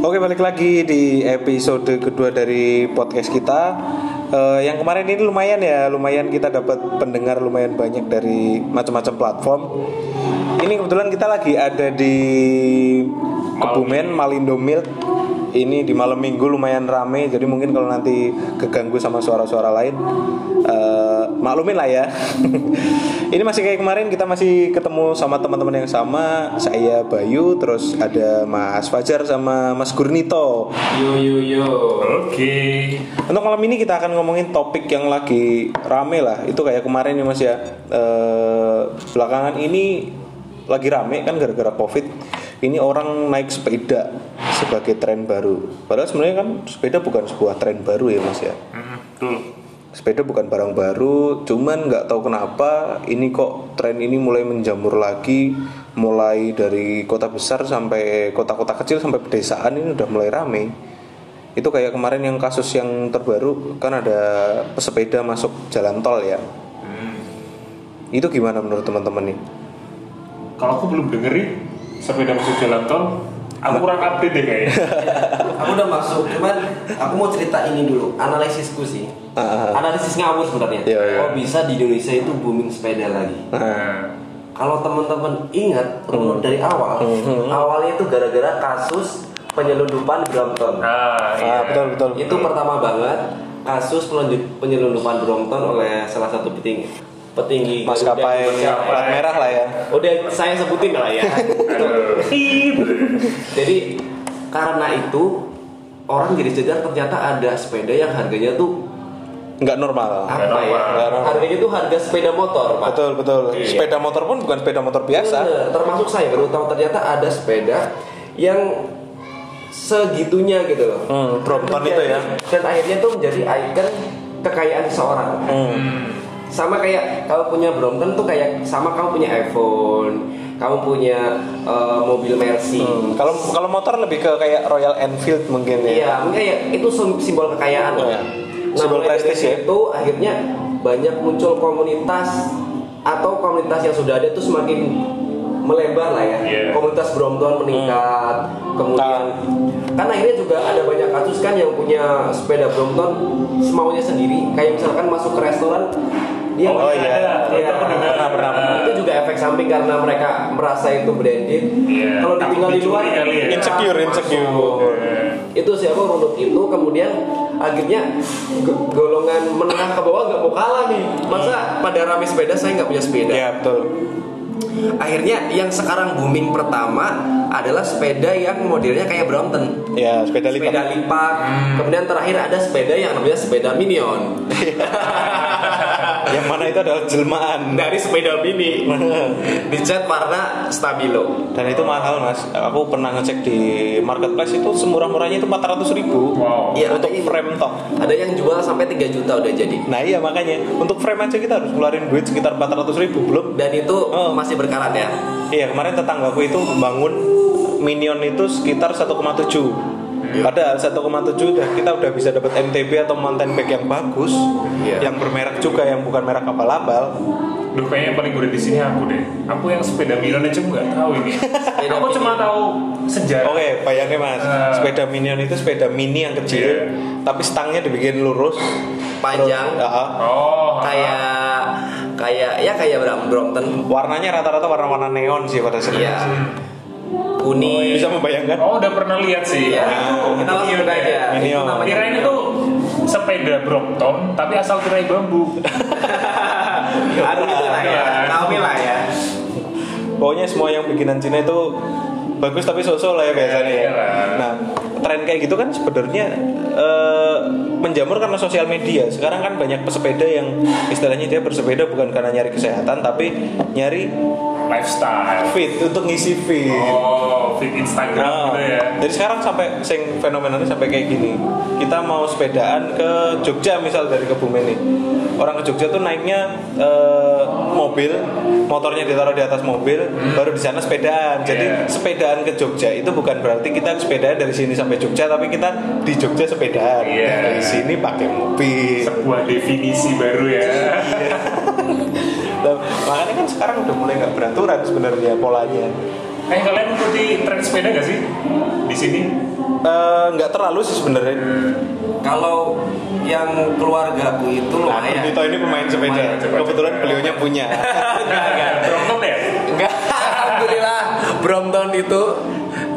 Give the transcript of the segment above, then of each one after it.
Oke balik lagi di episode kedua dari podcast kita. Eh, yang kemarin ini lumayan ya, lumayan kita dapat pendengar lumayan banyak dari macam-macam platform. Ini kebetulan kita lagi ada di Kebumen Malindo Milk. Ini di malam minggu lumayan rame, jadi mungkin kalau nanti keganggu sama suara-suara lain, eh, maklumin lah ya. ini masih kayak kemarin kita masih ketemu sama teman-teman yang sama. Saya Bayu, terus ada Mas Fajar sama Mas Gurnito. Yo yo yo. Oke. Untuk malam ini kita akan ngomongin topik yang lagi rame lah. Itu kayak kemarin nih Mas ya. Eh, belakangan ini lagi rame kan gara-gara Covid. Ini orang naik sepeda sebagai tren baru. Padahal sebenarnya kan sepeda bukan sebuah tren baru ya Mas ya. Hmm, betul. Sepeda bukan barang baru, cuman nggak tahu kenapa ini kok tren ini mulai menjamur lagi, mulai dari kota besar sampai kota-kota kecil sampai pedesaan ini udah mulai rame. Itu kayak kemarin yang kasus yang terbaru kan ada pesepeda masuk jalan tol ya. Itu gimana menurut teman-teman nih? Kalau aku belum dengerin sepeda masuk jalan tol, aku kurang update deh kayaknya. Aku udah masuk, cuman aku mau cerita ini dulu, analisisku sih. Ah, ah. Analisis ngawur sebenarnya. Iya, iya. Kok bisa di Indonesia itu booming sepeda lagi? Nah, Kalau teman-teman ingat runut dari awal, awalnya itu gara-gara kasus penyelundupan Brompton. nah, iya. Ah, betul betul. Itu pertama banget kasus penyelundup- penyelundupan Brompton oleh salah satu petinggi petinggi Maskapai plat merah lah ya. Udah saya sebutin lah ya. Jadi karena itu orang jadi sadar ternyata ada sepeda yang harganya tuh Nggak normal. apa ya? normal. normal. Harganya tuh harga sepeda motor, Pak. Betul betul. Iya. Sepeda motor pun bukan sepeda motor biasa. Bener, termasuk saya baru tahu ternyata ada sepeda yang segitunya gitu loh. Hmm, Brompton itu ya. Dan akhirnya tuh menjadi ikon kekayaan seseorang. Hmm. Sama kayak kamu punya Brompton tuh kayak sama kamu punya iPhone, kamu punya eh, mobil Mercy. Hmm, Kalau kalau motor lebih ke kayak Royal Enfield mungkin ya. Iya, mungkin kayak itu sim- simbol kekayaan. Iya. Simbol mulai dari prestis ya. Itu akhirnya banyak muncul komunitas atau komunitas yang sudah ada itu semakin melebar lah ya. Iya. Komunitas Brompton meningkat. Hmm. Kemudian kan akhirnya juga ada banyak kasus kan yang punya sepeda Brompton semaunya sendiri. Kayak misalkan masuk ke restoran dia Oh, iya. Iya. Dengar. Pernah, pernah, pernah. itu juga efek samping karena mereka merasa itu branded. Iya. Kalau ditinggal di luar ya. Insecure, insecure. itu siapa runut itu kemudian akhirnya go- golongan menengah ke bawah nggak mau kalah nih masa pada rame sepeda saya nggak punya sepeda Iya betul. akhirnya yang sekarang booming pertama adalah sepeda yang modelnya kayak Brompton Ya sepeda lipat. sepeda lipat kemudian terakhir ada sepeda yang namanya sepeda minion Yang mana itu adalah jelmaan. dari sepeda mini dicat warna stabilo Dan itu mahal mas. Aku pernah ngecek di marketplace itu semurah-murahnya itu 400 ribu Wow. Iya, untuk ada frame top. ada yang jual sampai 3 juta udah jadi Nah iya makanya untuk frame aja kita harus keluarin duit sekitar 400 ribu belum. dan itu Oh. masih berkarat ya Iya kemarin tetanggaku itu bangun minion itu sekitar 1,7 Padahal 1,7 udah kita udah bisa dapat MTB atau mountain bike yang bagus, Iya. yang bermerek juga yang bukan merek abal-abal. Duh kayaknya yang paling gede di sini aku deh. Aku yang sepeda Milan aja nggak tahu ini. aku cuma tahu sejarah. Oke, bayangin mas, Ah. sepeda minion itu sepeda mini yang kecil, Iya. tapi stangnya dibikin lurus, Panjang. Terus, ya, Oh. kayak kayak ya kayak Brompton warnanya rata-rata warna-warna neon sih pada saat Iya. Kuning Bisa membayangkan? Oh udah pernah lihat sih. Iya. Oh, kita langsung aja ya. Minion. Itu namanya Kirain itu sepeda Brompton tapi asal tirai bambu. Aduh gitu lah ya Kami lah ya Pokoknya semua yang bikinan Cina itu bagus tapi sosok lah ya biasanya. Iya, ya. iyalah. Nah, tren kayak gitu kan sebenarnya eh, menjamur karena sosial media. Sekarang kan banyak pesepeda yang istilahnya dia bersepeda bukan karena nyari kesehatan tapi nyari Lifestyle. fit untuk ngisi fit. Oh, fit Instagram Nah, gitu ya. Jadi sekarang sampai sing fenomenanya sampai kayak gini. Kita mau sepedaan ke Jogja misal dari Kebumen nih. Orang ke Jogja tuh naiknya eh, mobil, motornya ditaruh di atas mobil, baru di sana sepedaan. Jadi Iya. sepedaan ke Jogja itu bukan berarti kita sepedaan dari sini sampai Jogja, tapi kita di Jogja sepedaan. Iya. Dari sini pakai mobil. Sebuah definisi baru ya. Nah, makanya kan sekarang udah mulai nggak beraturan sebenarnya polanya. Eh kalian ikuti tren sepeda gak sih di sini? Eh, nggak terlalu sih sebenarnya. Kalau yang keluargaku itu Nah, lumayan. Tito ini pemain sepeda. Kebetulan beliaunya punya. Enggak, enggak. Brompton ya? Enggak, alhamdulillah Brompton itu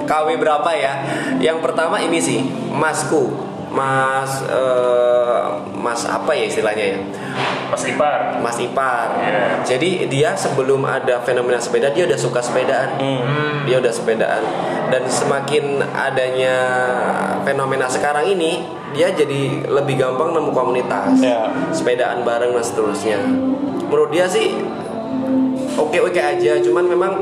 KW berapa ya? Yang pertama ini sih, Masku. Mas eh, Mas apa ya istilahnya ya? Mas Ipar. Mas Ipar. Iya. Jadi dia sebelum ada fenomena sepeda dia udah suka sepedaan. Hmm. Dia udah sepedaan. Dan semakin adanya fenomena sekarang ini, dia jadi lebih gampang nemu komunitas. Ya. Sepedaan bareng dan seterusnya. Menurut dia sih oke-oke aja, cuman memang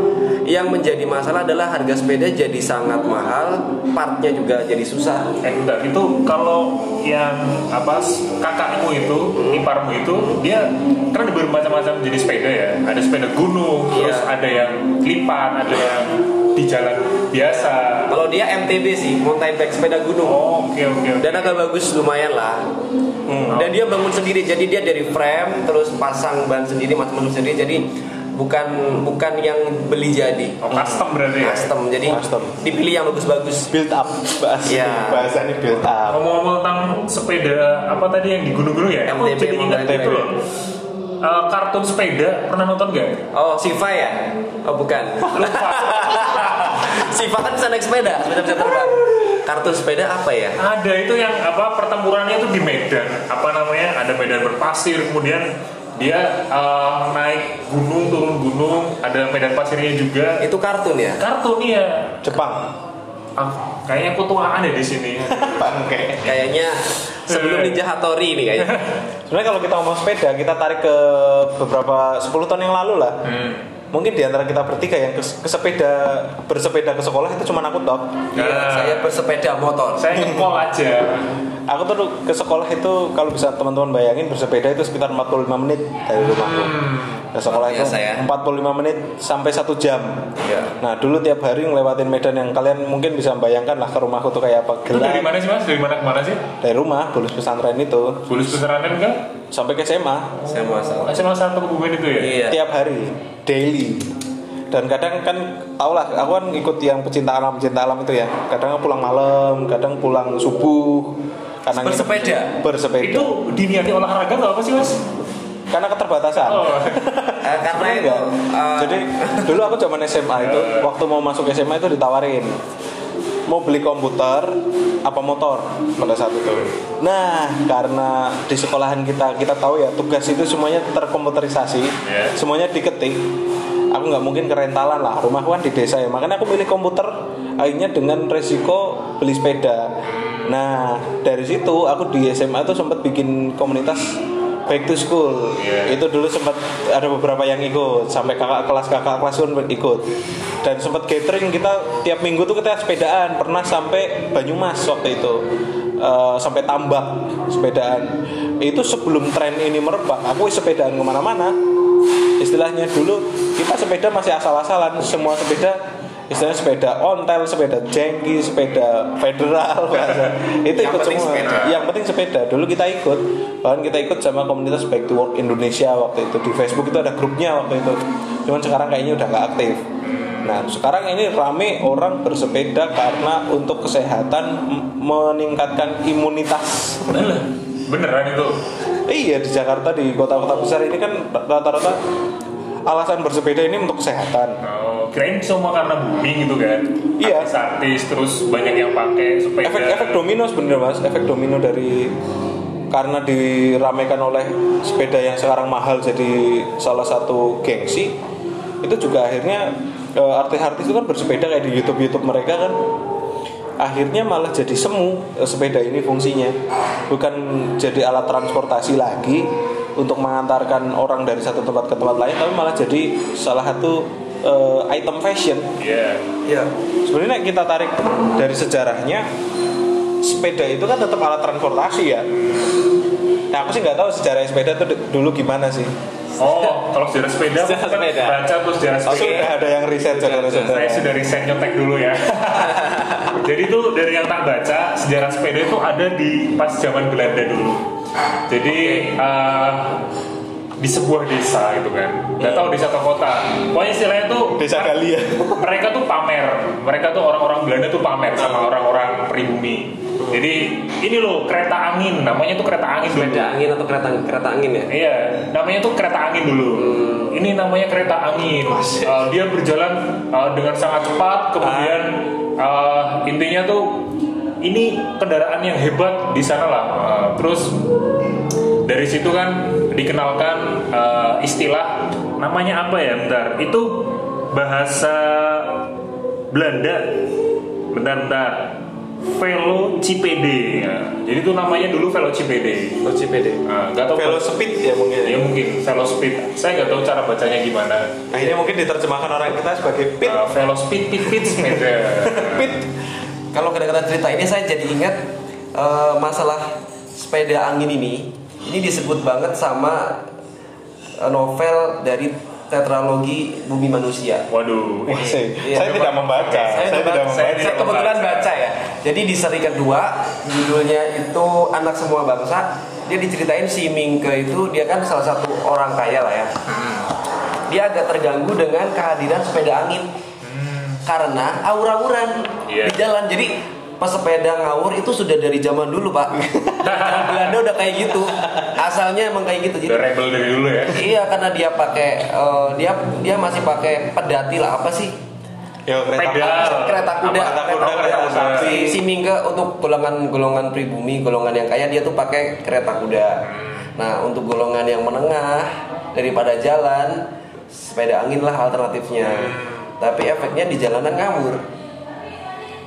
yang menjadi masalah adalah harga sepeda jadi sangat mahal, partnya juga jadi susah. Eh enggak itu kalau yang apa kakakmu itu, iparmu itu dia kan ada bermacam-macam jenis sepeda ya. Ada sepeda gunung, terus Iya. ada yang lipat, ada yang di jalan biasa. Kalau dia MTB sih, mountain bike sepeda gunung. Oh, oke oke oke. dan agak bagus lumayan lah dan dia bangun sendiri jadi dia dari frame terus pasang ban sendiri macam-macam sendiri jadi bukan bukan yang beli jadi Oh, custom berarti ya. custom jadi Custom. dipilih yang bagus-bagus build up bahasa Iya. bahasanya build up. Ngomong-ngomong tentang sepeda apa tadi yang di gunung-gunung ya? MTB jadi ingat itu bike. loh. Eh, kartun sepeda pernah nonton gak? oh Siva ya oh bukan Lupa. Siva kan bisa naik sepeda sepeda bisa terbang kartun sepeda apa ya Ada itu yang apa pertempurannya itu di Medan. Apa namanya? Ada medan berpasir, kemudian dia eh, naik gunung turun gunung, ada medan pasirnya juga. itu kartun ya Kartun ya. Jepang. Ah, kayaknya aku tuaan deh di sini. Bangke. kayaknya sebelum Ninja Hattori ini kayaknya Sebenarnya kalau kita ngomong sepeda, kita tarik ke beberapa 10 tahun yang lalu lah. Hmm. Mungkin di antara kita bertiga yang ke, ke sepeda bersepeda ke sekolah itu cuma aku tok. Iya, Nah. saya bersepeda motor Saya ngepol aja. Aku tuh ke sekolah itu kalau bisa teman-teman bayangin bersepeda itu sekitar 45 menit dari rumahku. Ke sekolah itu Biasa ya. 45 menit sampai satu jam. Iya. Nah dulu tiap hari ngelewatin medan yang kalian mungkin bisa bayangkan lah ke rumahku tuh kayak apa Itu dari gelap. mana sih mas? Dari mana ke mana sih? Dari rumah, bulus pesantren itu Bulus peseranan enggak? Sampai ke SMA saya masalah SMA satu kebumen itu ya? iya tiap hari, daily. Dan kadang kan tau lah, aku kan ikut yang pecinta alam pecinta alam itu ya. Kadang pulang malam, kadang pulang subuh. Kadang Bersepeda? Bersepeda. Itu diniati olahraga atau apa sih mas? karena keterbatasan. Oh. Eh, karena itu eh, Jadi dulu aku zaman SMA itu waktu mau masuk SMA itu ditawarin mau beli komputer apa motor pada saat itu. Nah, karena di sekolahan kita kita tahu ya tugas itu semuanya terkomputerisasi, Iya. semuanya diketik. Aku nggak mungkin kerentalan lah, rumahku kan di desa ya. Makanya aku pilih komputer akhirnya dengan resiko beli sepeda. Nah, dari situ aku di SMA itu sempat bikin komunitas back to school. Iya. Itu dulu sempat ada beberapa yang ikut sampai kakak kelas kakak kelas pun ikut. Dan sempat gathering kita tiap minggu tuh kita sepedaan. Pernah sampai Banyumas waktu itu. Eh, sampai tambak sepedaan. Itu sebelum tren ini merebak, aku sepedaan ke mana-mana. Istilahnya dulu kita sepeda masih asal-asalan, semua sepeda istilahnya sepeda ontel, sepeda jengki, sepeda federal bahasa. Itu Yang ikut semua. sepeda. Yang penting sepeda. Dulu kita ikut, bahkan kita ikut sama komunitas Back to Work Indonesia waktu itu di Facebook itu ada grupnya waktu itu. Cuman sekarang kayaknya udah nggak aktif. Nah sekarang ini rame orang bersepeda karena untuk kesehatan meningkatkan imunitas. Beneran itu? iya di Jakarta di kota-kota besar ini kan rata-rata alasan bersepeda ini untuk kesehatan. Oh, kirain semua karena booming gitu kan? Iya. Artis-artis terus banyak yang pakai sepeda. efek-efek domino sebenarnya mas efek domino dari karena diramaikan oleh sepeda yang sekarang mahal jadi salah satu gengsi itu juga akhirnya eh, artis-artis itu kan bersepeda kayak di YouTube YouTube mereka kan akhirnya malah jadi semu eh, sepeda ini fungsinya bukan jadi alat transportasi lagi untuk mengantarkan orang dari satu tempat ke tempat lain tapi malah jadi salah satu eh, item fashion Iya. Iya. sebenarnya kita tarik dari sejarahnya sepeda itu kan tetap alat transportasi ya nah aku sih nggak tahu sejarah sepeda itu dulu gimana sih Oh, kalau sejarah sepeda, Sejarah kan sepeda. baca tuh sejarah sepeda. sudah ada yang riset saudara-saudara Saya sudah riset nyontek dulu ya. Jadi itu dari yang tak baca sejarah sepeda itu ada di pas zaman Belanda dulu. Jadi eh, di sebuah desa gitu kan nggak tahu desa atau kota pokoknya istilahnya tuh Desa Galia. mereka tuh pamer mereka tuh orang-orang Belanda tuh pamer sama orang-orang pribumi jadi ini loh kereta angin namanya tuh kereta angin dulu. Sepeda angin atau kereta kereta angin ya? Iya, namanya tuh kereta angin dulu. Ini namanya kereta angin. Uh, dia berjalan uh, dengan sangat cepat. Kemudian uh, intinya tuh ini kendaraan yang hebat di sana lah. Uh, terus dari situ kan dikenalkan uh, istilah namanya apa ya? Bentar, itu bahasa Belanda. Bentar, bentar. Velocipede. Ya. Jadi itu namanya dulu Velocipede. Oh, CPD. Nah, nggak tahu Velospeed ya mungkin. Ya mungkin Velospeed. Saya nggak tahu cara bacanya gimana. Akhirnya mungkin diterjemahkan orang kita sebagai pit. Uh, Velospeed, pit, pit, sepeda. Pit. Kalau kata-kata cerita ini saya jadi ingat eh, masalah sepeda angin ini. Ini disebut banget sama eh, novel dari tetralogi Bumi Manusia. Waduh. Wah, ini- saya, Iya, saya coba. tidak membaca. Saya, Saya, membaca- tidak saya- membaca. saya kebetulan baca ya. Jadi di seri kedua judulnya itu anak semua bangsa. Dia diceritain si Mingke itu dia kan salah satu orang kaya lah ya. Dia agak terganggu dengan kehadiran sepeda angin karena aur-auran Iya. di jalan. Jadi pas sepeda ngawur itu sudah dari zaman dulu pak. Zaman Belanda udah kayak gitu. Asalnya emang kayak gitu. Jadi Udah rebel dari dulu ya. Iya karena dia pakai eh, dia dia masih pakai pedati lah apa sih Ya kereta Pedal. kereta kuda Kereta kuda, kereta kuda. si, si Mingke untuk golongan golongan pribumi golongan yang kaya dia tuh pakai kereta kuda nah untuk golongan yang menengah daripada jalan sepeda angin lah alternatifnya tapi efeknya di jalanan ngawur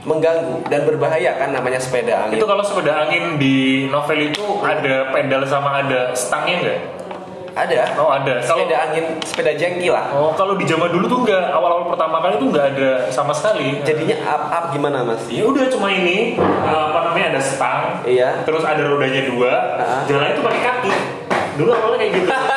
mengganggu dan berbahaya kan namanya sepeda angin Itu kalau sepeda angin di novel itu ada pedal sama ada stangnya nggak? ada Oh ada. Kalau sepeda angin sepeda jengki lah Oh kalau di zaman dulu tuh nggak awal-awal pertama kali tuh nggak ada sama sekali. jadinya up up gimana mas Ya udah cuma ini uh, apa namanya ada stang, Iya. terus ada rodanya dua, Ah. jalannya tuh pakai kaki. Dulu awalnya kayak gitu.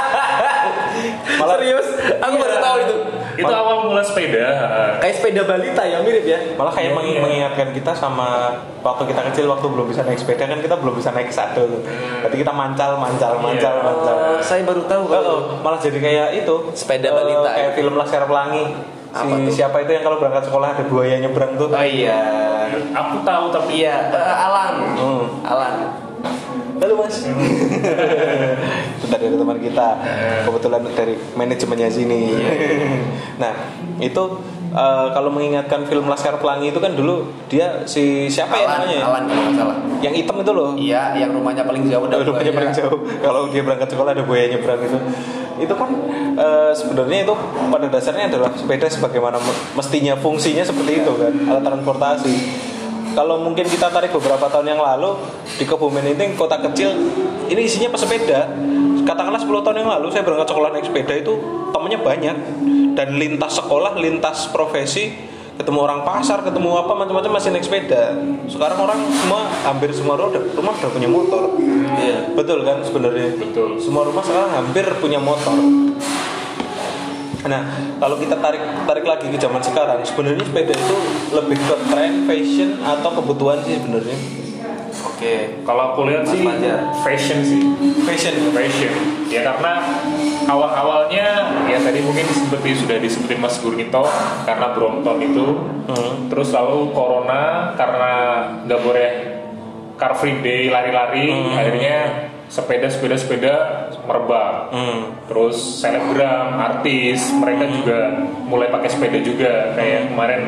malah serius aku baru Iya. tahu itu Itu awal mula sepeda. uh, kayak sepeda balita ya mirip ya Malah kayak Iya, mengi- iya. mengingatkan kita sama waktu kita kecil waktu belum bisa naik sepeda kan kita belum bisa naik satu. Berarti kita mancal, mancal, mancal, Iya. mancal. Oh, saya baru tahu Oh, kalau oh, malah jadi kayak itu Sepeda eh, balita. kayak film Laskar Pelangi Apa si tuh? siapa itu yang kalau berangkat sekolah ada buaya nyebrang tuh Oh iya. Aku tahu tapi Iya, eh, Alan. Hmm. Alan. Halo mas Itu tadi ada teman kita Kebetulan dari manajemennya sini Nah itu eh, Kalau mengingatkan film Laskar Pelangi itu kan dulu Dia si siapa ya Alan, namanya ya? Alan kalau nggak salah. Yang hitam itu loh Iya, yang rumahnya paling jauh dan rumahnya paling jauh. Kalau dia berangkat sekolah ada buaya nyebrang itu. Itu kan eh, sebenarnya itu pada dasarnya adalah sepeda sebagaimana me- mestinya fungsinya seperti itu kan, alat transportasi. Kalau mungkin kita tarik beberapa tahun yang lalu di Kebumen ini kota kecil, ini isinya pesepeda. Katakanlah 10 tahun yang lalu saya berangkat sekolah naik sepeda itu temennya banyak dan lintas sekolah, lintas profesi ketemu orang pasar, ketemu apa macam-macam masih naik sepeda. Sekarang orang semua hampir semua rumah rumah udah punya motor. Iya. Betul kan sebenarnya? Betul. Semua rumah sekarang hampir punya motor. Nah, kalau kita tarik tarik lagi ke zaman sekarang, sebenarnya sepeda itu lebih ke tren, fashion atau kebutuhan sih sebenarnya. Oke. kalau aku lihat Mas sih Fajar. fashion sih. Fashion. fashion ya karena awal-awalnya ya tadi mungkin seperti sudah disebutin Mas Gurnito karena Brompton itu Hmm. terus lalu Corona karena nggak boleh car free day lari-lari Hmm. akhirnya sepeda sepeda sepeda merebak Hmm. terus selebgram artis mereka juga mulai pakai sepeda juga kayak kemarin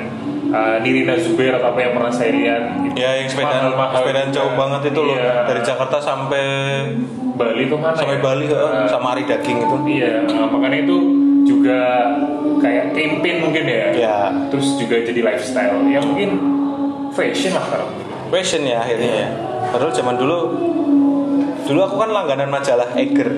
uh, Nirina Zubair atau apa yang pernah saya lihat Ya yang sepedaan Mahal-mahal sepedaan juga. jauh banget itu loh Iya. dari Jakarta sampai Bali tuh mana sampai ya? Bali heeh, Uh, sama Ari Daging itu. Iya, nah, makanya itu juga kayak campaign mungkin ya. Ya. Terus juga jadi lifestyle. Ya mungkin fashion lah sekarang. Fashion ya akhirnya ya. Padahal zaman dulu dulu aku kan langganan majalah Eger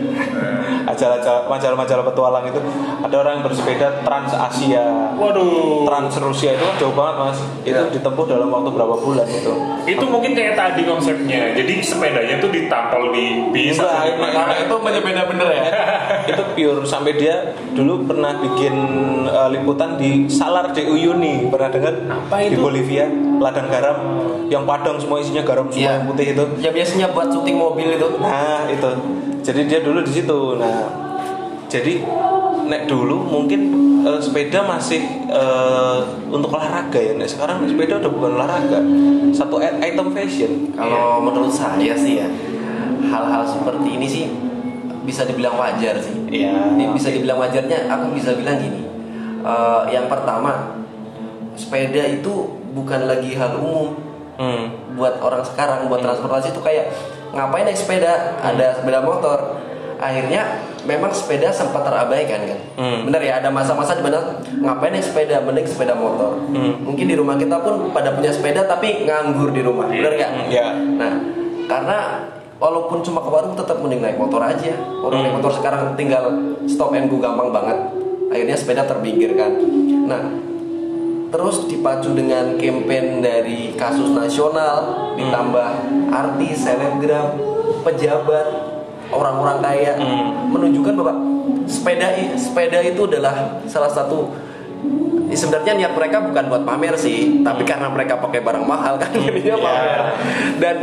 majalah majalah-majalah petualang itu ada orang yang bersepeda trans Asia Waduh. trans Rusia itu kan jauh banget mas itu Ya. ditempuh dalam waktu berapa bulan itu Itu mungkin kayak tadi konsepnya. Jadi sepedanya tuh ditampol di bis. Enggak, atau di ini- mana. Karena itu menyepeda bener ya. itu pure sampai dia dulu pernah bikin uh, liputan di Salar de Uyuni pernah dengar Apa di itu? Bolivia ladang garam yang padang semua isinya garam semua Iya. yang putih itu Ya biasanya buat syuting mobil itu. Nah itu, jadi dia dulu di situ. Nah jadi nek dulu mungkin eh, sepeda masih eh, untuk olahraga ya nek sekarang sepeda udah bukan olahraga satu item fashion Kalau menurut saya sih ya hal-hal seperti ini sih bisa dibilang wajar sih. Iya. Ini bisa dibilang wajarnya aku bisa bilang gini. Eh, yang pertama sepeda itu bukan lagi hal umum hmm. buat orang sekarang buat transportasi itu kayak ngapain naik sepeda ada sepeda motor akhirnya memang sepeda sempat terabaikan kan Hmm. bener ya ada masa-masa di mana ngapain naik sepeda mending sepeda motor Hmm. mungkin di rumah kita pun pada punya sepeda tapi nganggur di rumah bener gak? Ya. nah karena walaupun cuma ke warung tetap mending naik motor aja orang naik Hmm. motor sekarang tinggal stop and go gampang banget akhirnya sepeda terpinggirkan nah terus dipacu dengan campaign dari kasus nasional ditambah artis selebgram pejabat orang-orang kaya. Menunjukkan bahwa sepeda sepeda itu adalah salah satu ya sebenarnya niat mereka bukan buat pamer sih tapi karena mereka pakai barang mahal kan jadinya Iya. pamer. Dan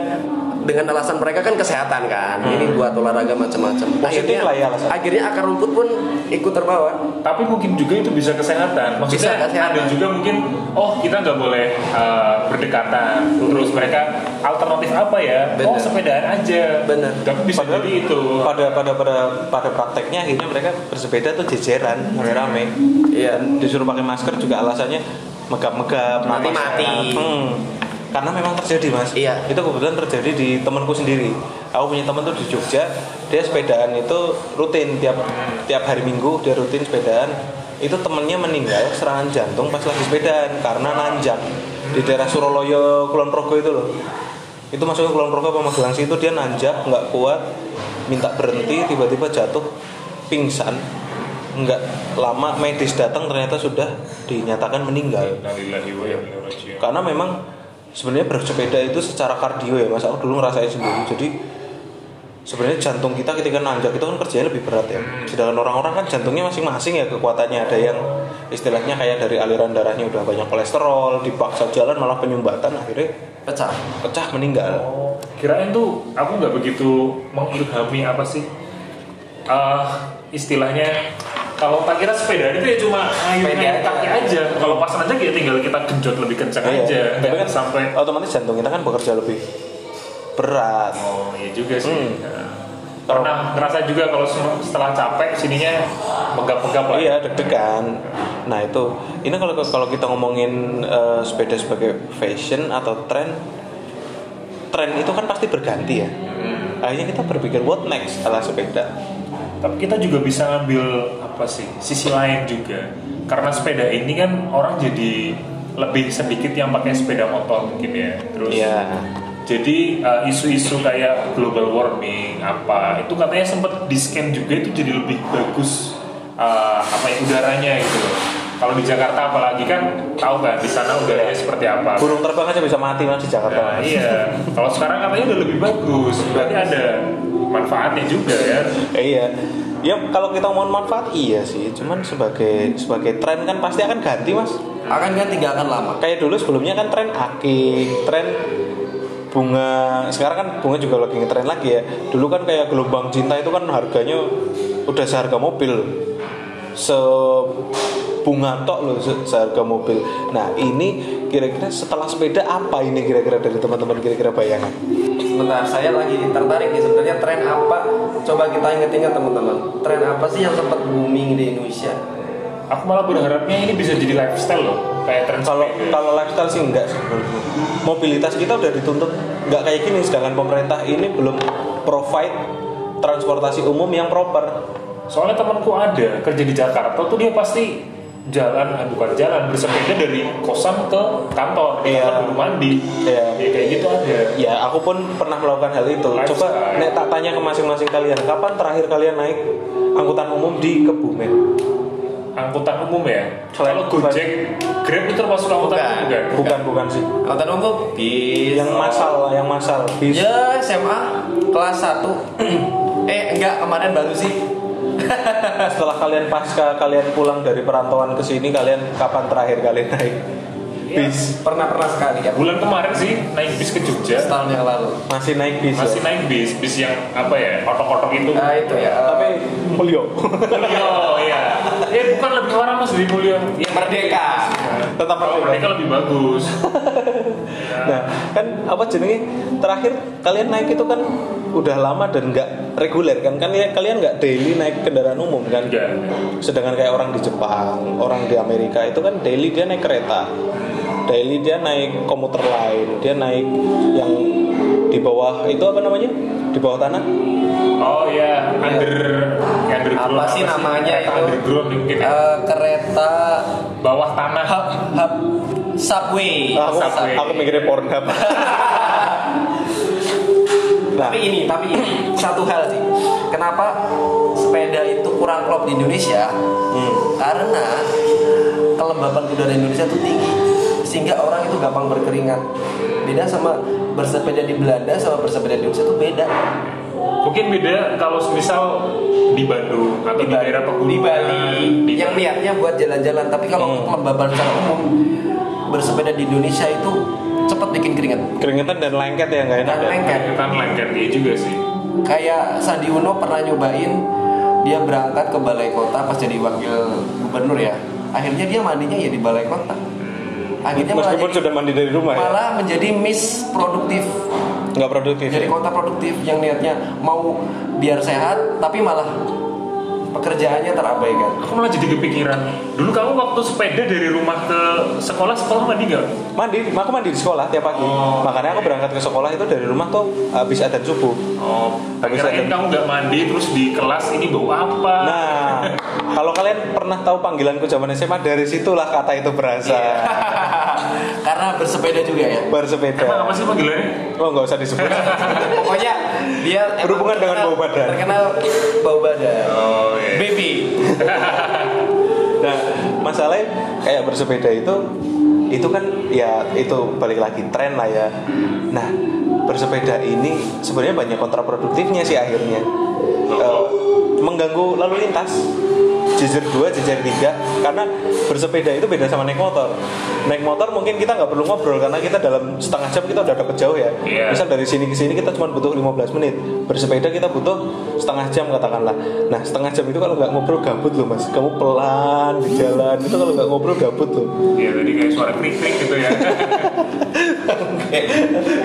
dengan alasan mereka kan kesehatan kan ini buat olahraga macam-macam Positif akhirnya lah ya alasan. akhirnya akar rumput pun ikut terbawa tapi mungkin juga itu bisa kesehatan maksudnya Bisa kesehatan. ada juga mungkin oh kita nggak boleh uh, berdekatan terus mereka alternatif apa ya oh Bener. sepedaan aja Bener. tapi bisa Padahal jadi itu pada pada pada pada prakteknya akhirnya mereka bersepeda tuh jejeran rame-rame iya disuruh pakai masker juga alasannya megap-megap Mati-mati. hmm. Karena memang terjadi mas. Iya. itu kebetulan terjadi di temanku sendiri. Aku punya teman tuh di Jogja dia sepedaan itu rutin tiap tiap hari minggu dia rutin sepedaan. Itu temennya meninggal serangan jantung pas lagi sepedaan karena nanjak di daerah Suroloyo Kulon Progo itu loh. Itu masuk ke Kulon Progo apa Magelang sih? Itu dia nanjak nggak kuat minta berhenti tiba-tiba jatuh pingsan. Nggak lama medis datang ternyata sudah dinyatakan meninggal. Innalillahi wa inna ilaihi raji'un. karena memang sebenarnya bersepeda itu secara kardio ya mas. Aku dulu ngerasain sendiri. Jadi sebenarnya jantung kita ketika nanjak itu kan kerjanya lebih berat ya. Sedangkan orang-orang kan jantungnya masing-masing ya kekuatannya. Ada yang istilahnya kayak dari aliran darahnya udah banyak kolesterol dipaksa jalan malah penyumbatan akhirnya pecah. pecah meninggal. Oh, kirain tuh aku nggak begitu mengilhami apa sih Eh, istilahnya kalau tak kira sepeda itu ya cuma aja. kaki aja kalau pas aja ya tinggal kita genjot lebih kencang Iya. aja Tapi kan sampai otomatis jantung kita kan bekerja lebih berat oh iya juga sih Hmm. Nah, pernah ngerasa juga kalau setelah capek sininya megap-megap lah Iya deg-degan. Nah itu, ini kalau kalau kita ngomongin eh, sepeda sebagai fashion atau tren, tren itu kan pasti berganti ya. Akhirnya kita berpikir what next setelah sepeda. Tapi kita juga bisa ngambil apa sih sisi lain juga. Karena sepeda ini kan orang jadi lebih sedikit yang pakai sepeda motor mungkin ya. Terus Iya. jadi uh, isu-isu kayak global warming apa itu katanya sempat di scan juga itu jadi lebih bagus uh, apa ya udaranya gitu loh. Kalau di Jakarta apalagi kan tahu kan di sana udaranya seperti apa. Burung terbang aja bisa mati mas di Jakarta. Nah, iya. Kalau sekarang katanya udah lebih bagus. Berarti ada manfaatnya juga ya. Eh, iya. Ya kalau kita ngomong manfaat iya sih. Cuman sebagai sebagai tren kan pasti akan ganti mas. akan ganti gak akan lama Kayak dulu sebelumnya kan tren aki, tren bunga. Sekarang kan bunga juga lagi ngetren lagi ya. Dulu kan kayak gelombang cinta itu kan harganya udah seharga mobil. Se bunga tok loh se- seharga mobil. Nah ini kira-kira setelah sepeda apa ini kira-kira dari teman-teman kira-kira bayangan? Sebentar, saya lagi tertarik nih sebenarnya tren apa? Coba kita inget-inget teman-teman. Tren apa sih yang sempat booming di Indonesia? Aku malah berharapnya ini bisa jadi lifestyle loh, kayak tren Kalau kalau lifestyle sih enggak sih. Mobilitas kita udah dituntut nggak kayak gini sedangkan pemerintah ini belum provide transportasi umum yang proper. Soalnya temanku ada kerja di Jakarta tuh dia pasti jalan, eh, bukan jalan bersepeda dari kosan ke kantor, di Iya. kantor mandi, Iya. ya kayak gitu ada. Ya, aku pun pernah melakukan hal itu. Lifestyle. Coba nek tak tanya ke masing-masing kalian, kapan terakhir kalian naik angkutan umum di Kebumen? Angkutan umum ya. Selain- Kalau Gojek, Grab itu termasuk angkutan Bukan. umum kan? Bukan, bukan sih. Angkutan umum tuh bis. Yang masal, yang masal. Bis. Ya SMA kelas 1 Eh enggak kemarin baru sih Setelah kalian pasca kalian pulang dari perantauan ke sini, kalian kapan terakhir kalian naik? bis? pernah pernah sekali. Ya bulan kemarin sih naik bis ke Jogja. Setahun yang lalu. Masih naik bis masih ya? naik bis bis yang apa ya otok-otok itu. Nah itu ya eh, tapi Mulyo Mulyo ya eh bukan lebih warna mas dari Mulyo ya merdeka. Tetap merdeka. lebih bagus Nah, kan apa jenenge? Terakhir kalian naik itu kan udah lama dan nggak reguler kan? Kan ya, kalian nggak daily naik kendaraan umum kan? enggak Sedangkan kayak orang di Jepang, orang di Amerika itu kan daily dia naik kereta. Daily dia naik komuter lain, dia naik yang di bawah itu apa namanya? Di bawah tanah? oh ya under underground apa sih namanya itu underground mungkin. Eh, kereta bawah tanah hub hub subway. Aku, Subway. aku mikirnya Pornhub. nah, tapi ini tapi ini satu hal sih. Kenapa sepeda itu kurang klop di Indonesia? Hmm, karena kelembapan udara Indonesia itu tinggi sehingga orang itu gampang berkeringat. Beda sama bersepeda di Belanda sama bersepeda di Indonesia itu beda. Mungkin beda kalau misal di Bandung atau di, daerah pegunungan di Bali. di yang niatnya buat jalan-jalan tapi kalau Hmm. kelembaban secara umum bersepeda di Indonesia itu cepat bikin keringat keringetan dan lengket ya nggak enak. Dan ya? lengket. kan lengket iya juga sih kayak Sandi Uno pernah nyobain dia berangkat ke balai kota pas jadi wakil gubernur ya akhirnya dia mandinya ya di balai kota akhirnya malah, Meskipun jadi- sudah mandi dari rumah ya, malah menjadi miss produktif nggak produktif. jadi kota produktif yang niatnya mau biar sehat tapi malah pekerjaannya terabaikan aku malah jadi kepikiran dulu kamu waktu sepeda dari rumah ke sekolah sekolah mandi nggak Mandi, aku mandi di sekolah tiap pagi. Oh. Makanya aku berangkat ke sekolah itu dari rumah tuh habis adzan subuh. oh Habis kamu nggak mandi terus di kelas ini bau apa Nah, kalau kalian pernah tahu panggilanku zaman SMA dari situlah kata itu berasal. Iya. karena bersepeda juga ya Bersepeda. emang apa sih panggilannya Oh nggak usah disebut. pokoknya dia Berhubungan dengan bau badan. terkenal bau badan oh iya baby nah, masalahnya kayak bersepeda itu itu kan ya itu balik lagi tren lah ya. Nah, bersepeda ini sebenarnya banyak kontraproduktifnya sih akhirnya. Eh, mengganggu lalu lintas. Jejer 2, jejer 3 Karena bersepeda itu beda sama naik motor. Naik motor mungkin kita nggak perlu ngobrol Karena kita dalam setengah jam kita udah dapet jauh ya. Iya. Misal dari sini ke sini kita cuma butuh 15 menit. Bersepeda kita butuh setengah jam katakanlah. Nah setengah jam itu kalau nggak ngobrol gabut loh mas. Kamu pelan di jalan. Itu kalau nggak ngobrol gabut loh. Iya tadi kayak suara krik krik gitu ya.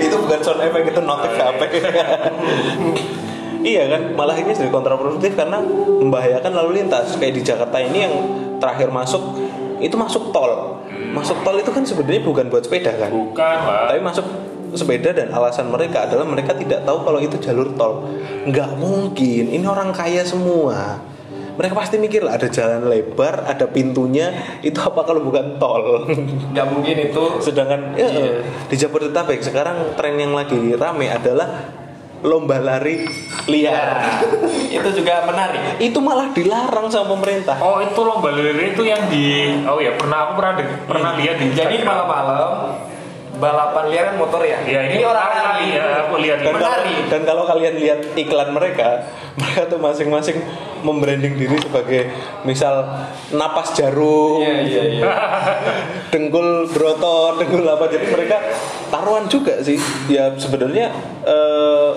Itu bukan sound effect itu notif HP iya kan? Malah ini jadi kontraproduktif karena membahayakan lalu lintas. Kayak di Jakarta ini yang terakhir masuk itu masuk tol. Masuk tol itu kan sebenarnya bukan buat sepeda kan? Bukan lah tapi masuk sepeda dan alasan mereka adalah mereka tidak tahu kalau itu jalur tol. Nggak mungkin. Ini orang kaya semua. Mereka pasti mikir lah ada jalan lebar ada pintunya itu apa kalau bukan tol? Nggak mungkin itu. Sedangkan ya, di Jabodetabek sekarang tren yang lagi rame adalah lomba lari liar. itu juga menarik Itu malah dilarang sama pemerintah. Oh itu lomba lari itu yang di oh ya pernah aku pernah pernah lihat di jadi malam-malam balapan liar kan motor ya? Ya ini, orang lari. Ya aku lihat Dan kalau, dan kalau kalian lihat iklan mereka, mereka tuh masing-masing membranding diri sebagai misal napas jarum, iya iya iya. dengkul broto, dengkul apa jadi mereka taruhan juga sih. Ya sebenarnya eh,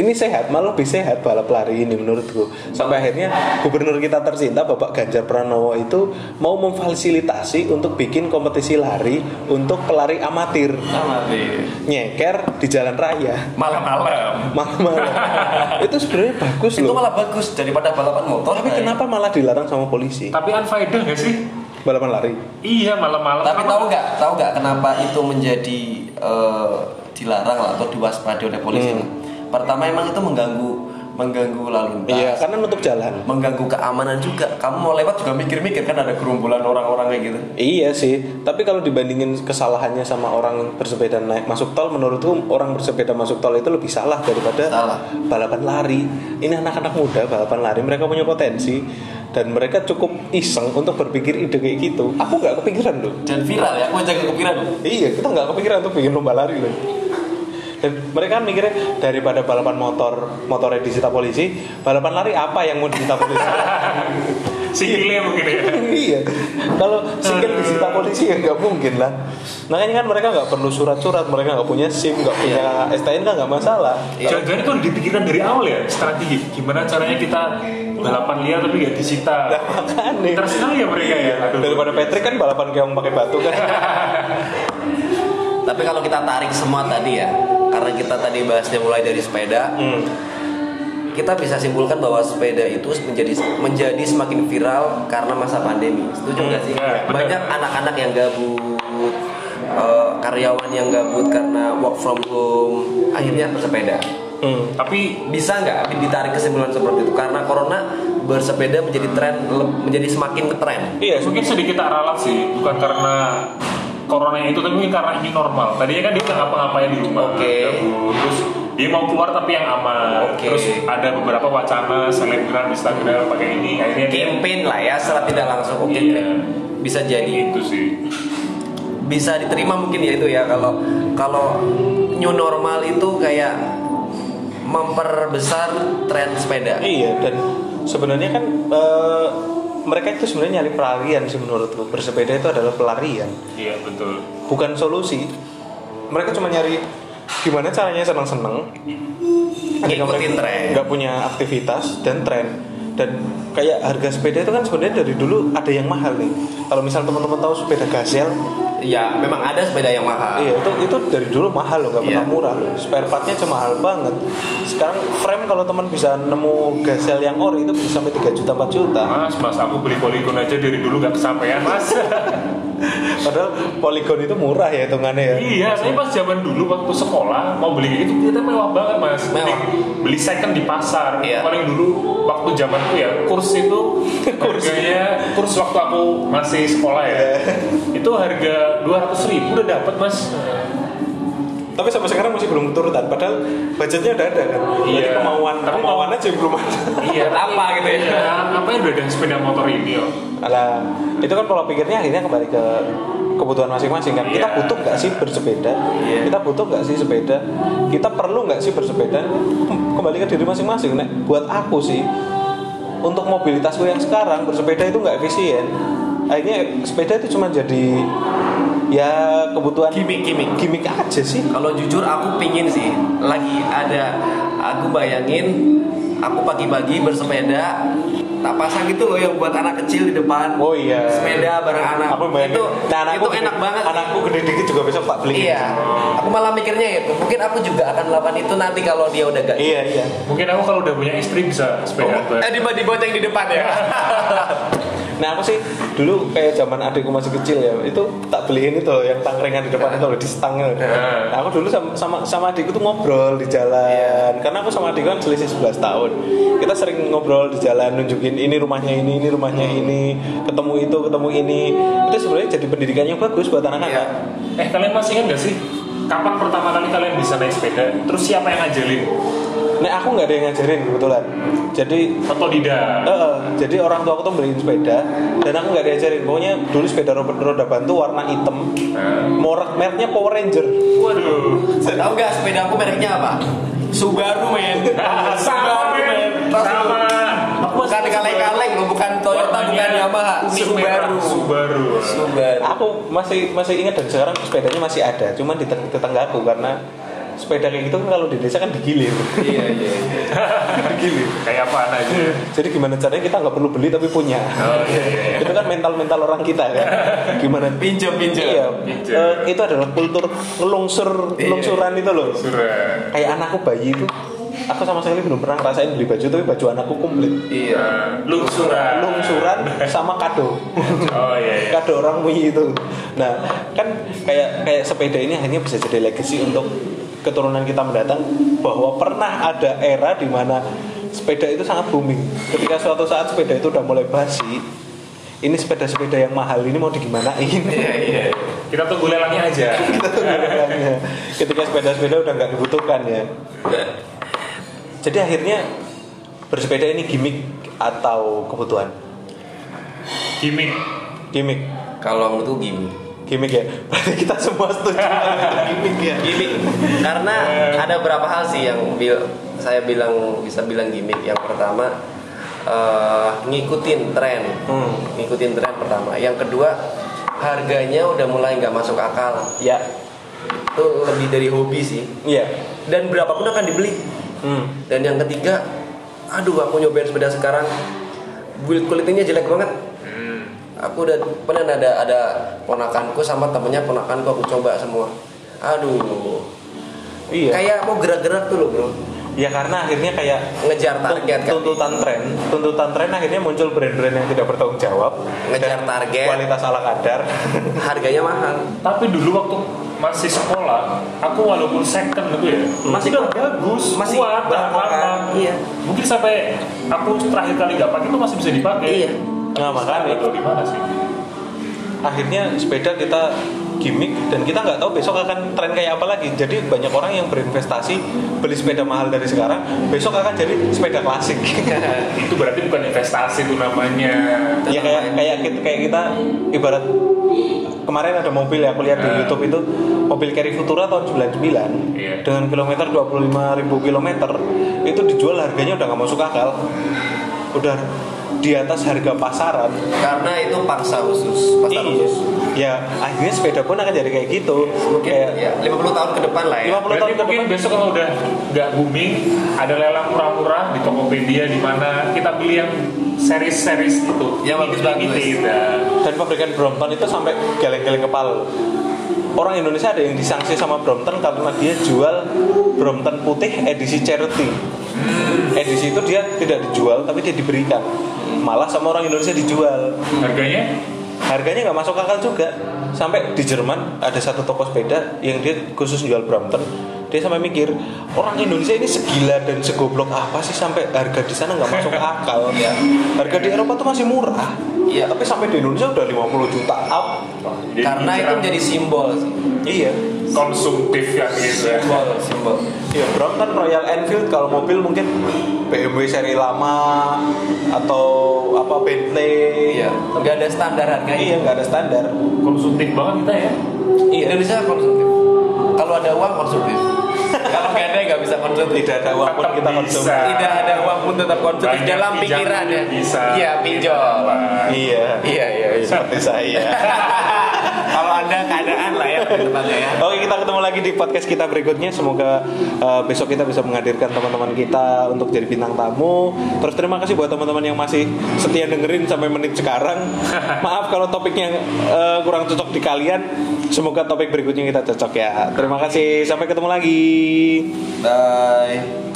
ini sehat, malah lebih sehat balap lari ini menurutku. Sampai akhirnya gubernur kita tercinta Bapak Ganjar Pranowo itu mau memfasilitasi untuk bikin kompetisi lari untuk pelari amatir deh nyeker di jalan raya malam-malam malam-malam. itu sebenarnya bagus itu loh. malah bagus daripada balapan motor Tapi kenapa malah dilarang sama polisi? tapi unfaedah gak sih Balapan lari. iya malam-malam tapi tahu nggak tahu nggak kenapa itu menjadi eh, dilarang lah atau diwaspadai oleh polisi Hmm. Pertama emang itu mengganggu mengganggu lalu lintas Iya, karena nutup jalan. mengganggu keamanan juga kamu mau lewat juga mikir-mikir kan ada gerombolan orang-orang kayak gitu Iya sih, tapi kalau dibandingin kesalahannya sama orang bersepeda naik masuk tol, menurutku orang bersepeda masuk tol itu lebih salah daripada Salah. balapan lari. Ini anak-anak muda balapan lari, mereka punya potensi dan mereka cukup iseng untuk berpikir ide kayak gitu. Aku nggak kepikiran loh. dan viral ya aku aja kepikiran Iya, kita nggak kepikiran untuk bikin lomba lari loh. Dan mereka kan mikirnya daripada balapan motor motornya disita polisi, balapan lari apa yang mau disita polisi? Sikilnya mungkin ya. iya kalau single disita polisi ya nggak mungkin lah makanya kan mereka nggak perlu surat-surat mereka nggak punya sim nggak punya STNK nggak masalah Jangan-jangan itu dipikirkan dari awal ya strategi gimana caranya kita balapan liar tapi gak disita. makanya Terus sekali ya mereka ya. Aduh. daripada Patrick kan balapan keong pakai batu kan Tapi kalau kita tarik semua tadi ya, karena kita tadi bahasnya mulai dari sepeda, Hmm. kita bisa simpulkan bahwa sepeda itu menjadi menjadi semakin viral karena masa pandemi. Setuju nggak sih? ya. Banyak anak-anak yang gabut, eh, karyawan yang gabut karena work from home, akhirnya bersepeda. Hmm. Tapi Bisa nggak ditarik kesimpulan seperti itu? Karena corona bersepeda menjadi tren, menjadi semakin ngetren. iya mungkin sedikit tak ralat sih, bukan karena corona itu tapi mungkin karena ini normal. Tadinya kan dia nggak ngapa-ngapain di rumah. Oke. gabut. Terus dia mau keluar tapi yang aman. Oke. Terus ada beberapa wacana selebgram Instagram pakai ini. Akhirnya dia Campaign lah ya, secara tidak langsung. Oke, Iya. bisa jadi. itu sih. bisa diterima mungkin ya itu ya kalau kalau new normal itu kayak memperbesar tren sepeda. iya dan sebenarnya kan eh, mereka itu sebenarnya nyari pelarian sih menurutku. Bersepeda itu adalah pelarian. Iya betul. bukan solusi. Mereka cuma nyari gimana caranya seneng-seneng ketika Ngikutin mereka tren. nggak punya aktivitas dan tren dan kayak harga sepeda itu kan sebenarnya dari dulu ada yang mahal nih kalau misal teman-teman tahu sepeda gazel Ya memang ada sepeda yang mahal. iya itu itu dari dulu mahal loh nggak pernah Iya. murah loh spare partnya cuma mahal banget sekarang frame kalau teman bisa nemu gazel yang ori itu bisa sampai 3 juta 4 juta Mas, mas aku beli polygon aja dari dulu gak kesampaian mas. padahal polygon itu murah ya hitungannya ya iya, saya pas zaman dulu waktu sekolah mau beli gitu ternyata mewah banget mas. Mewah. Beli, second di pasar. Iya. Paling dulu waktu zamanku ya kurs itu harganya kurs waktu aku masih sekolah ya. itu harga 200 ribu udah dapat mas. tapi sampai sekarang masih belum turutan padahal budgetnya udah ada kan Berarti Iya. kemauan Tapi kemauan aja belum ada iya. Apa gitu ya? Iya, apa yang udah ada sepeda motor ini yo? Alah, itu kan pola pikirnya akhirnya kembali ke kebutuhan masing-masing kan. Kita Iya. butuh nggak sih bersepeda? Iya. Kita butuh nggak sih sepeda? Kita perlu nggak sih bersepeda? Kembali ke diri masing-masing. Nek, buat aku sih, untuk mobilitasku yang sekarang bersepeda itu nggak efisien. Akhirnya sepeda itu cuma jadi ya kebutuhan Gimik, gimik. gimmick aja sih. Kalau jujur aku pingin sih lagi ada aku bayangin aku pagi-pagi bersepeda tak pasang gitu loh yang buat anak kecil di depan. Oh iya. Sepeda bareng anak. Aku bayangin, itu nah, anakku itu gede- enak banget. Anakku gede dikit juga besok tak beli. Iya. Aku malah mikirnya itu. Mungkin aku juga akan melakukan itu nanti kalau dia udah gak. Iya iya. Mungkin aku kalau udah punya istri bisa sepeda. Eh di dibonceng di depan ya. Nah aku sih dulu kayak zaman adikku masih kecil ya itu tak beliin itu loh, yang tangkringan di depan itu loh di stang itu. Nah, aku dulu sama, sama sama adikku tuh ngobrol di jalan karena aku sama adikku kan selisih 11 tahun. Kita sering ngobrol di jalan nunjukin ini rumahnya ini, ini rumahnya ini, ketemu itu, ketemu ini. Itu sebenarnya jadi pendidikan yang bagus buat anak-anak. Eh kalian masih ingat gak sih kapan pertama kali kalian bisa naik sepeda? Terus siapa yang ngajarin? Nah aku nggak ada yang ngajarin kebetulan. Jadi Otodidak. Eh, eh, jadi orang tua aku tuh beliin sepeda dan aku nggak diajarin. Pokoknya dulu sepeda roda, roda bantu warna hitam, Nah, merek mereknya Power Ranger. waduh. Tahu nggak sepeda aku mereknya apa? Subaru men. Nah, sama men. Sama. Aku Bukan kaleng-kaleng loh, bukan Toyota, bukan Yamaha. Subaru. Subaru. Subaru. Aku masih masih ingat dan sekarang sepedanya masih ada, cuman di te- tetanggaku karena sepeda kayak gitu kan kalau di desa kan digilir, Iya iya. digilir. Kayak apaan aja. Jadi gimana caranya kita nggak perlu beli tapi punya. Oh iya iya. iya. itu kan mental mental orang kita kan. Gimana? Pinjam pinjam. Iya. Pinjam. Eh, itu adalah kultur ngelungsur Iya. ngelungsuran itu loh. Surat. Kayak anakku bayi itu, aku sama sekali belum pernah ngerasain beli baju tapi baju anakku komplit. Iya. Lungsuran. Lungsuran sama kado. Oh iya iya. kado orang Mui itu. Nah, kan kayak kayak sepeda ini hanya bisa jadi legacy untuk keturunan kita mendatang bahwa pernah ada era di mana sepeda itu sangat booming. Ketika suatu saat sepeda itu udah mulai basi, ini sepeda-sepeda yang mahal ini mau digimanain? Iya iya. Kita tunggu lelangnya aja. Kita tunggu lelangnya. Ketika sepeda-sepeda udah nggak dibutuhkan ya. Jadi akhirnya bersepeda ini gimmick atau kebutuhan? Gimik. Gimmick. Kalau menurutku gini. Gimmick ya. Berarti kita semua setuju gimmick ya. Gimik. Karena ada beberapa hal sih yang bil- saya bilang bisa bilang gimmick. Yang pertama eh, ngikutin tren Hmm. ngikutin tren pertama yang kedua harganya udah mulai nggak masuk akal Ya. itu lebih dari hobi sih Iya. dan berapapun akan dibeli Hmm. dan yang ketiga aduh aku nyobain sepeda sekarang build quality-nya jelek banget aku udah pernah ada ada ponakanku sama temennya ponakanku aku coba semua aduh Iya. kayak mau gerak-gerak tuh loh bro Ya karena akhirnya kayak ngejar target kan tuntutan tren, tuntutan tren akhirnya muncul brand-brand yang tidak bertanggung jawab, Ngejar dan target. kualitas ala kadar. harganya mahal Tapi dulu waktu masih sekolah, aku walaupun second gitu ya, Masih udah bagus, Masih kuat, kan? Iya. Mungkin sampai aku terakhir kali nggak pakai itu masih bisa dipakai. Iya. Nah makanya Itu di mana sih? akhirnya sepeda kita gimmick dan kita nggak tahu besok akan tren kayak apa lagi. Jadi banyak orang yang berinvestasi beli sepeda mahal dari sekarang, besok akan jadi sepeda klasik. itu berarti bukan investasi itu namanya. ya kayak kayak kita, kayak kita ibarat kemarin ada mobil ya aku lihat di Ah. YouTube itu mobil Carry Futura tahun 99 Iya. dengan kilometer 25.000 kilometer itu dijual harganya udah nggak masuk akal udah di atas harga pasaran. Karena itu paksa khusus pasar Iya. khusus. Ya akhirnya sepeda pun akan jadi kayak gitu. Mungkin kayak ya 50 tahun ke depan lah ya. 50 tahun Berarti ke mungkin depan. besok kalau udah nggak booming, ada lelang murah-murah di Tokopedia di mana kita beli yang series-series itu. Yang bagus-bagus. dan pabrikan Brompton itu sampai geleng-geleng kepala orang Indonesia ada yang disanksi sama Brompton karena dia jual Brompton putih edisi charity. Edisi itu dia tidak dijual tapi dia diberikan. Malah sama orang Indonesia dijual. Harganya? Harganya nggak masuk akal juga. Sampai di Jerman ada satu toko sepeda yang dia khusus jual Brompton. Dia sampai mikir orang Indonesia ini segila dan segoblok apa sih sampai harga di sana nggak masuk akal? Iya. harga di Eropa tuh masih murah Iya. tapi sampai di Indonesia udah 50 juta up Jadi karena itu menjadi simbol sih iya konsumtif ya gitu ya. simbol simbol Iya, Brompton Royal Enfield kalau mobil mungkin BMW seri lama atau apa Bentley iya nggak ada standar harganya iya nggak ada standar Konsumtif banget kita ya. Iya. Indonesia konsumtif kalau ada uang konsumtif kalau nggak ada nggak bisa konsumtif tidak ada uang pun kita bisa. konsumsi. Tidak ada uang pun tetap konsumtif Banyak dalam pikiran ya. bisa. iya pinjol. iya iya iya. Seperti saya ada keadaan lah ya ya. Oke kita ketemu lagi di podcast kita berikutnya. Semoga uh, besok kita bisa menghadirkan teman-teman kita Untuk jadi bintang tamu. Terus terima kasih buat teman-teman yang masih setia dengerin sampai menit sekarang. Maaf kalau topiknya uh, kurang cocok di kalian. Semoga topik berikutnya kita cocok ya. Terima kasih. Sampai ketemu lagi. Bye